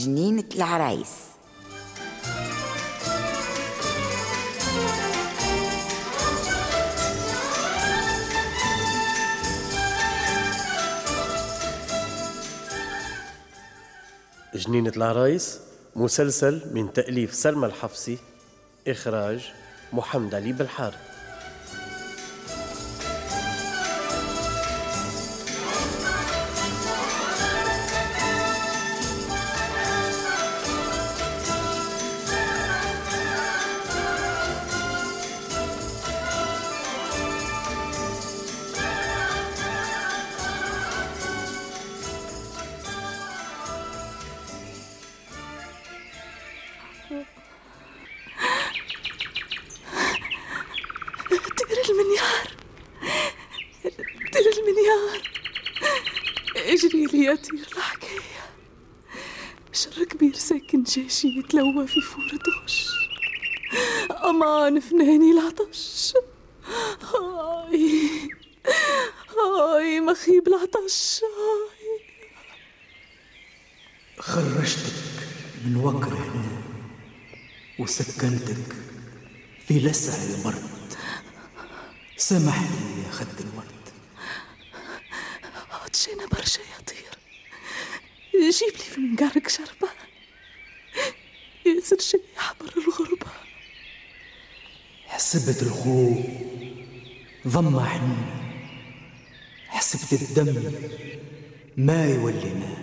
جنينة العرايس. جنينة العرايس مسلسل من تأليف سلمى الحفصي إخراج محمد علي بالحارث. جيشي يتلوى في فوردوش أمان فناني العطش هاي. هاي مخيب العطش هاي خرجتك من وكر هنا وسكنتك في لسع المرد سامح لي يا خد الورد. عطشانة برشا يا طير. جيب لي في منقارك شي حمر الغربة. حسبت الخوف ضم حنين حسبت الدم ما يولي ما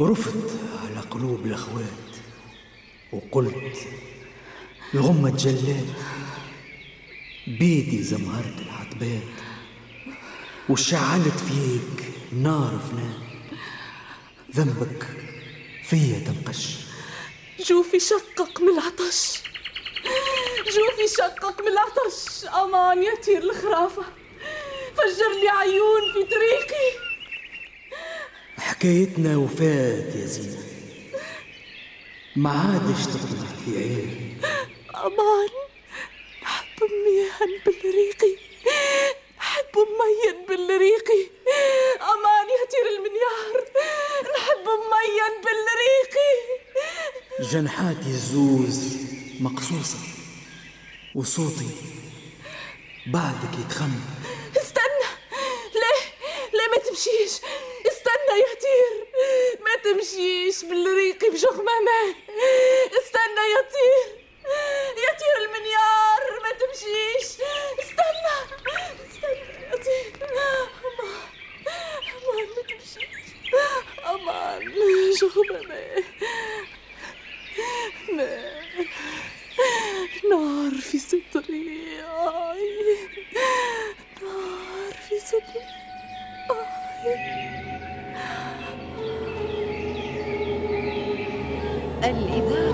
رفت على قلوب الأخوات وقلت الغمة جلات بيدي زمهرت العتبات وشعلت فيك نار فنان. ذنبك فيا تنقش. جوفي شقق من العطش. جوفي شقق من العطش. أمان يا طير الخرافة. فجر لي عيون في طريقي. حكايتنا وفات يا زينة. ما عادش تطلع في عين أمان نحب ميان بالريقي. نحب ممين بالريقي. أمان يا طير المنيار نحب ممين بالريقي جنحاتي الزوز مقصوصة وصوتي بعدك يتخمم استنى. ليه؟ ليه ما تمشيش؟ استنى يا طير. ما تمشيش بالريقي بشخمامة استنى يا طير يا طير المنيار ما تمشيش استنى استنى يا طير أمان أمان ما تمشيش أمان شخمامة ما نار في صدري. آي. نار في صدري. الإذاعة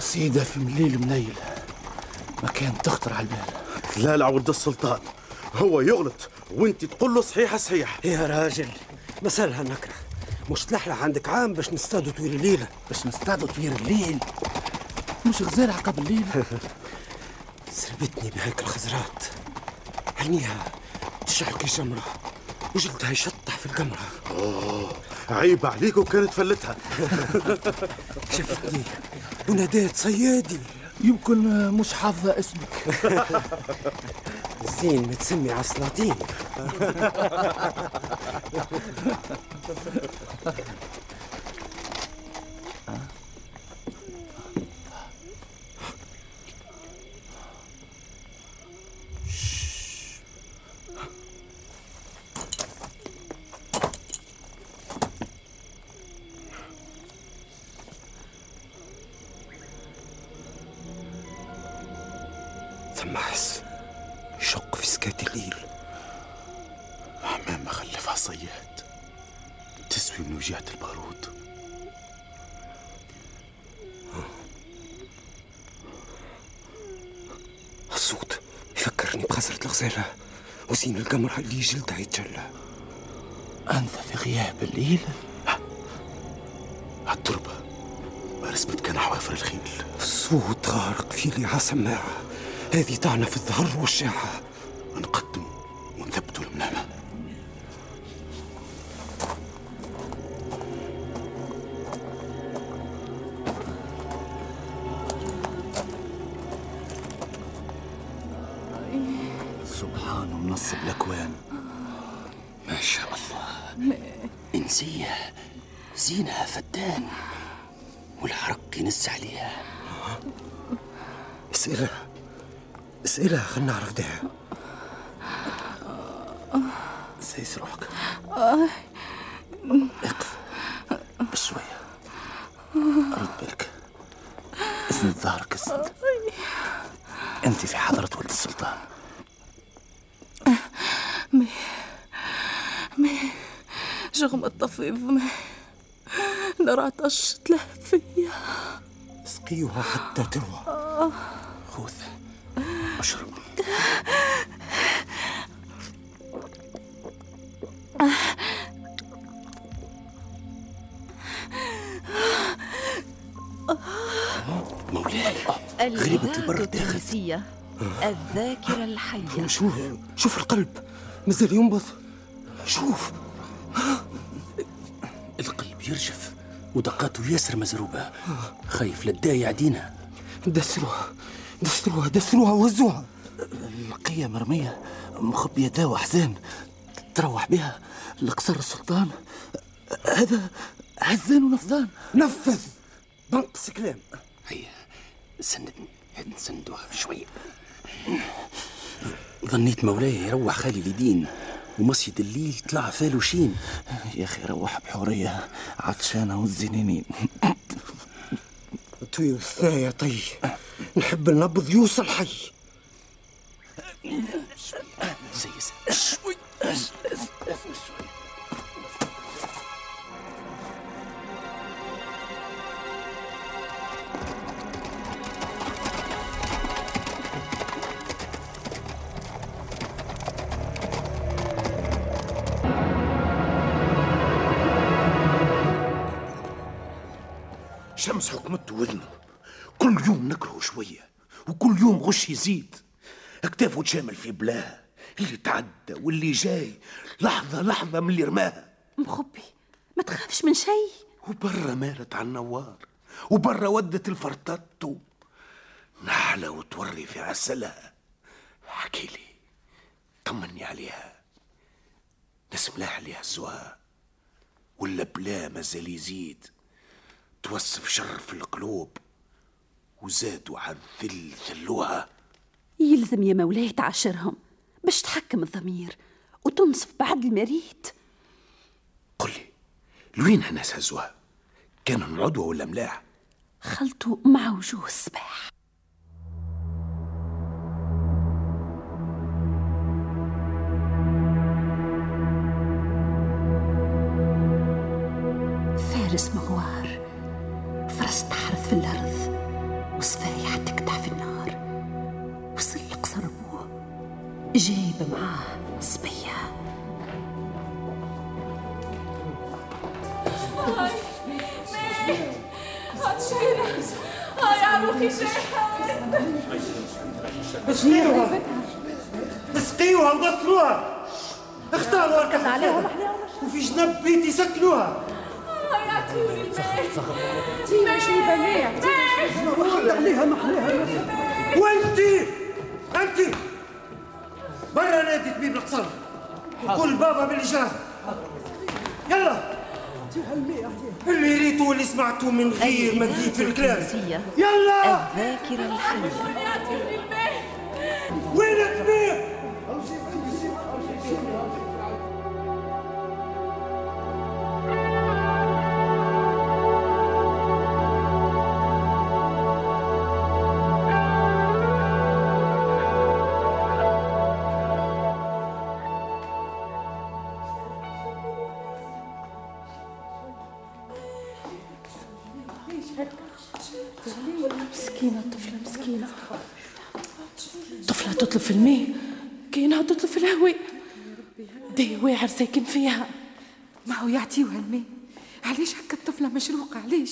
تصيدة في مليل منيل ما كان تخطر على البال. لا لا ولد السلطان. هو يغلط وانت تقول له صحيح صحيح. يا راجل مسألها نكرة. مش تلحلح عندك عام باش نصطادوا طويل الليلة باش نصطادوا طوير الليل؟ مش غزال عقب الليل؟ سربتني بهيك الخزرات. عينيها تشعل كي جمرة وجلدها يشطح في القمرة. عيب عليك وكانت فلتها. شفتني. وناديت صيادي. يمكن مش حافظة اسمك. زين متسمي على السلاطين صياد تسوي من وجهة البارود. الصوت يفكرني بخسرة الغزالة. وزين القمر اللي جلدها يتجلى. أنت في غياب الليل؟ التربة. رسمت كان حوافر الخيل. الصوت غارق في لي سماعة. هذه طعنة في الظهر والشاحة. سبحان منصب الأكوان ما شاء الله. إنسية زينها فتان والعرق ينس عليها. اسئلها اسئلها خلنا نعرف داها سيس روحك. اقف. بشوية رد بالك. اسند ظهرك اسند أنت في حضرة ولد السلطان. جغم الطفيف ما العطش تلهب فيا. اسقيوها حتى تروى. خذ اشرب. مولاي الإذاعة البر داخل. التونسية الذاكرة الحية. شوف شوف القلب. مازال ينبض. شوف. يرجف ودقاته ياسر مزروبة. خايف للداي عدينا. دسروها دسروها دسروها وزوها القية مرمية مخبية دواء حزان. تروح بها لقصر السلطان. هذا حزان ونفضان. نفذ! بنقص كلام. هيا سندني هاد نسندوها شوية ظنيت مولاي يروح خالي لدين. ومصيد الليل طلع فالو شين. يا أخي روح بحورية عطشانة والزنينين طير الثايا طي نحب النبض يوصل حي سيس شوي. شمس حكمته وذنه. كل يوم نكره شوية وكل يوم غش يزيد. أكتافه تشامل في بلاه اللي تعدى واللي جاي. لحظة لحظة من اللي رماها. مخبي ما تخافش من شيء. وبرا مالت على النوار وبرا ودت الفرطتو نحلة وتوري في عسلها حكي لي طمني عليها. ناس ملاح عليها الزواء ولا بلا مازال يزيد. توصف شر في القلوب وزادوا على الذل ذلوها يلزم يا مولاي تعاشرهم باش تحكم الضمير وتنصف بعد المريت قل لي لوين الناس هزوها كانوا عدوى ولا ملاح؟ خلطوا مع وجوه الصباح. فارس مغوار. جايب معاه صبية هاي عروقي شايحة اسقيوها اسقيوها وغسلوها اختاروا اركح عليها وفي جنب بيتي سكنوها هاي عطوني الماء تيما شي بنية واحد عليها محلها. وانتي انتي. برا نادي طبيب القصر. وقول بابا باللي جرى يلا. اللي ريتو واللي سمعتو من غير ما تزيد في الكلام. يلا. الذاكرة الحية وين تطلب في الماء. كأنها تطلب في الهواء. دي واعر ساكن فيها. ما هو يعطيوها الماء. علاش هكا الطفلة مشروقة علاش؟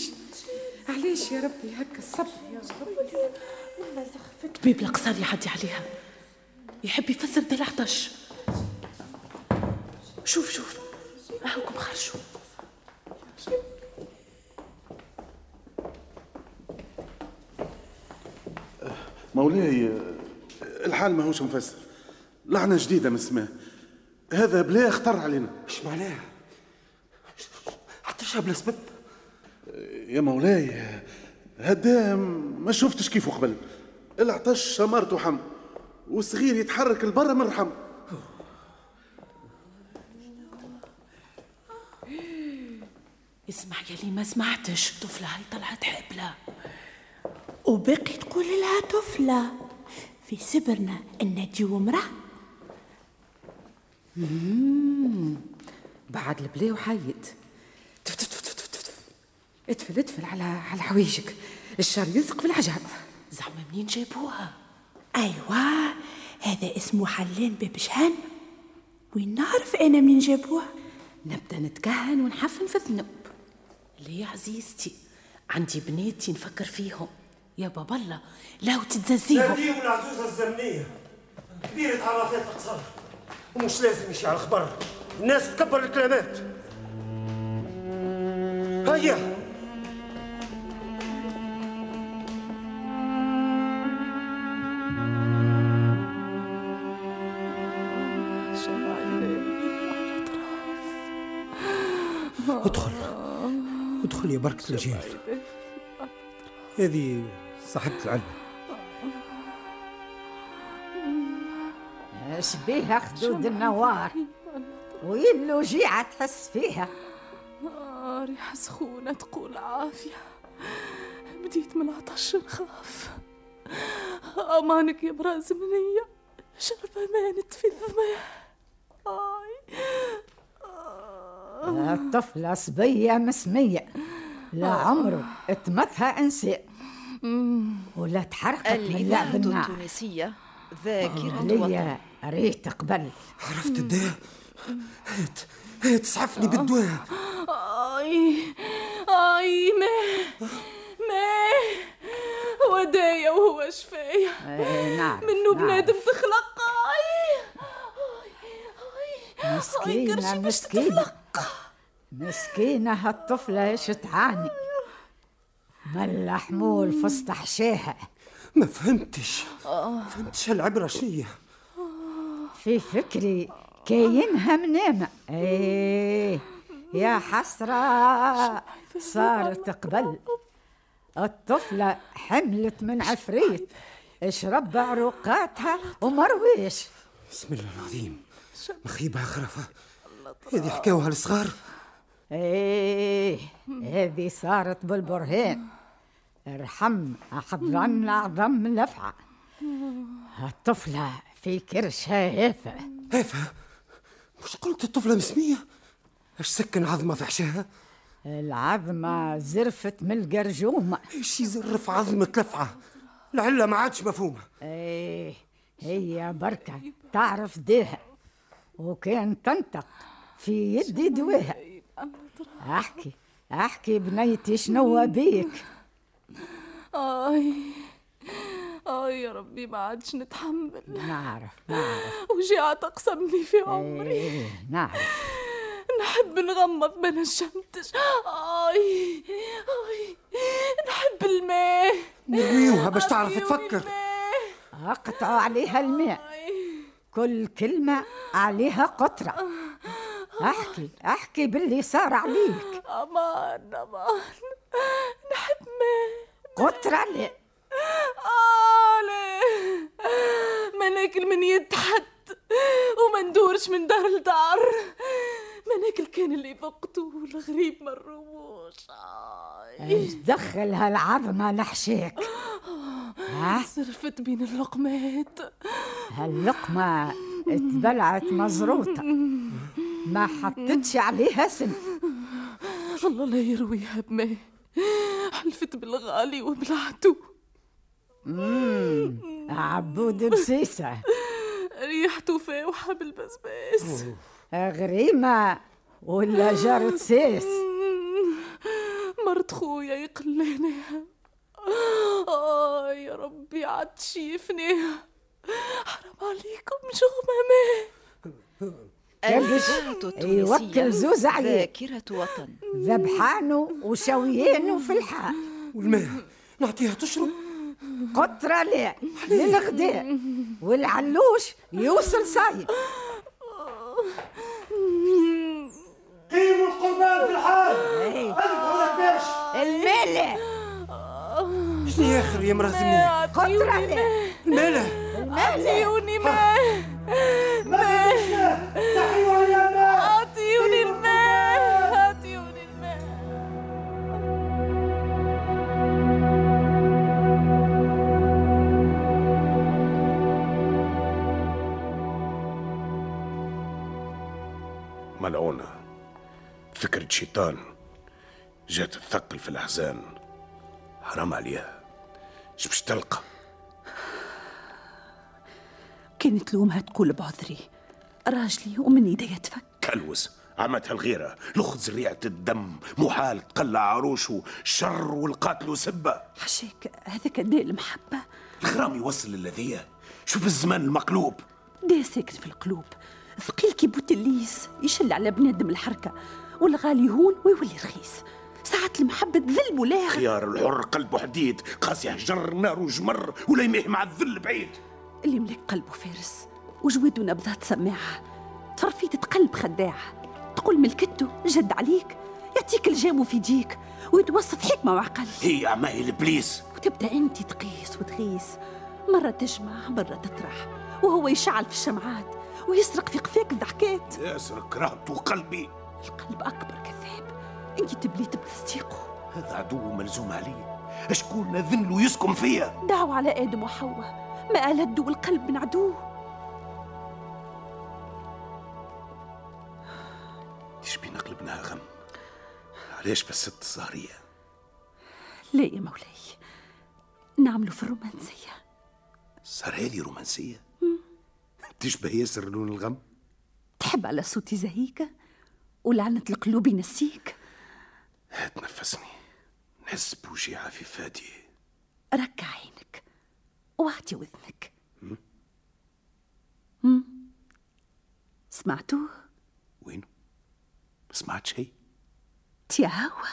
علاش يا ربي هكا الصبر؟ يا ربي طبيب القصار يعدي عليها. يحب يفسر دي العطش شوف شوف. هاكم خرجوا. مولاي الحال ماهوش مفسر. لعنة جديدة من السماء هذا بلا خطر علينا. إيش معناه حتى بلا سبب. يا مولاي هدا ما شفتش كيفه قبل. العطش شمرته حم والصغير يتحرك لبرا من الرحم اسمع يا لي ما سمعتش. الطفلة هاي طلعت حبلة. وبقي تقول لها طفلة. في سبرنا إن تجيو امرأة. مم. بعد البلا وحيد. تف تف تف تف تف. تف. اتفل اتفل على على حوايجك الشر يلصق في العجب زعما منين جابوها أيوه هذا اسمه حلان باب شهان وين نعرف أنا منين جابوها؟ نبدأ نتكهن ونحفن في الذنوب. ليه يا عزيزتي؟ عندي بناتي نفكر فيهم. يا بابا الله لا وتتززيهم ناديهم العزوزة الزمنية. كبيرة عرفات القصر ومش لازم يشعل خبر. الناس تكبر الكلمات. هيا ادخل. ادخل يا بركة الجيل. هذه صاحبة العلبة اش بيها خدود النوار وين الوجيعة تحس فيها؟ آه ريحة سخونة تقول عافية. بديت من العطش نخاف أمانك يا براز منية. شربة مانت في الظما آي الطفلة صبية مسمية. لا عمره اتمثها انسان ولا تحركت من لعب الإذاعة النار التونسية ذاكرة ليا وطن ريت قبل عرفت الدواء هات هات اسعفني بالدواء آي آي ما ما ودايا وهو شفايا. منو نعرف. بنادم تخلق. آي مسكينة مسكينة. مسكينة هالطفلة إيش تعاني؟ من الحمول فسط حشاها ما فهمتش. فهمتش العبرة شنية في فكري كاينها منامة إيه يا حسرة. صارت قبل. الطفلة حملت من عفريت. اشرب عروقاتها ومرويش. بسم الله العظيم. مخيبها خرفة هذه حكاوها الصغار. إيه هذه صارت بالبرهان ارحم احضن أعظم لفعة. الطفلة في كرشها هافة هافة مش قلت الطفلة مسمية؟ اش سكن عظمة في حشاها العظمة زرفت من القرجومة إيش يزرف عظمة لفعة؟ العلة ما عادش مفهومة. إيه هي بركة تعرف ديها وكان تنطق في يدي دواها أحكي أحكي بنيتي شنو بيك. آي آي يا ربي ما عادش نتحمل. نعرف نعرف. وجيعة تقسمني في عمري. إيه نعرف. نحب نغمض ما نشمتش آي آي نحب الماء. نرويوها باش تعرف تفكر. اقطعوا عليها الماء. كل كلمة عليها قطرة. احكي احكي باللي صار عليك. أمان أمان. نحب ما قطرة؟ لا آه لا. ما ناكل من يد حد وما ندورش من دار لدار. ما ناكل كان اللي فقته الغريب ما الرموش إيش دخل هالعظمة؟ نحشيك. ها؟ صرفت بين اللقمات. هاللقمة اتبلعت مزروطة. ما حطتش عليها سم. الله لا يرويها بما حلفت بالغالي وبلعته مم. عبود بسيسة ريحته فاوحة بالبسباس. غريمة ولا جرت سيس؟ مرت خويا يقليناها آه يا ربي عاد شيفناها حرام عليكم شغمة كبش يوكل زوز عليك ذاكرة وطن. ذبحانه وشويينه في الحال. والماء نعطيها تشرب. قطرة لا للغداء. والعلوش يوصل صايم قيموا القربان في الحال. أذبحوا لباش المالح شنو يا اخر يا مراه قطرة لا الماله أعطيوني ماء شيطان جات تثقل في الأحزان. حرام عليها. إيش باش تلقى؟ كانت تلومها تقول بعذري. راجلي ومن يدي تفك كلوس عمتها الغيرة لخذ زريعة الدم محال تقلع عروشه شر والقاتل سبة حشاك هذاك الداء المحبة. الغرام يوصل للذية شوف الزمان المقلوب. داء ساكن في القلوب. ثقيل كي بوتليس يشل على بنادم الحركة. والغالي يهون ويولي رخيص. ساعات المحبة تذل ولاها خيار الحر قلبه حديد. قاسي جر نار جمر ولا يميه مع الذل بعيد. اللي ملك قلبه فارس وجواده نبضات سماعة. تفرفيت تقلب خداعة تقول ملكته جد عليك. يعطيك الجام في يديك ويتوسط حكمة وعقل. هي عماي الابليس وتبدأ أنت تقيس وتغيس. مرة تجمع مرة تطرح. وهو يشعل في الشمعات ويسرق في قفاك الضحكات. يسرق رهبته قلبي. القلب أكبر كذاب. انت تبليت بتصديقه هذا عدو ملزوم عليه أشكون ذل ويسكن فيا؟ دعوا على آدم وحواء. ما ألدوا القلب من عدوه إيش بينا قلبناها غم؟ علاش بس ست الزهرية؟ لا يا مولاي. نعملوا في الرومانسية. صار هذه رومانسية؟ تشبه ياسر لون الغم؟ تحب على صوتي زهيكة؟ ولعنة القلوب ينسيك. هات نفسني نحس بوجيعة في فادي. ركع عينك. واعطي وذنك. مم. سمعتوه؟ وين؟ ما سمعت شيء؟ يا هوا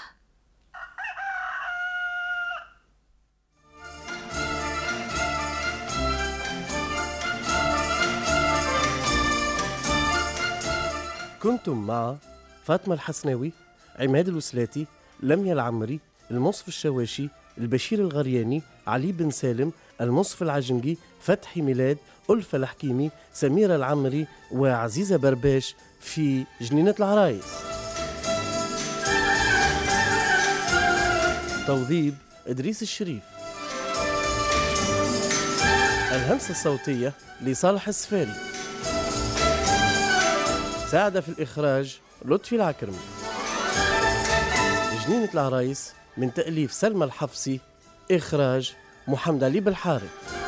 كنتم مع فاطمة الحسناوي عماد الوسلاتي لميا العمري المنصف الشواشي البشير الغرياني علي بن سالم المنصف العجنجي فتحي ميلاد ألفة الحكيمي سميرة العمري وعزيزة برباش في جنينة العرايس. توظيب إدريس الشريف. الهندسة الصوتية لصالح السفاري. ساعد في الإخراج لطفي العكرمي. جنينة العرايس من تأليف سلمى الحفصي إخراج محمد علي بالحارث.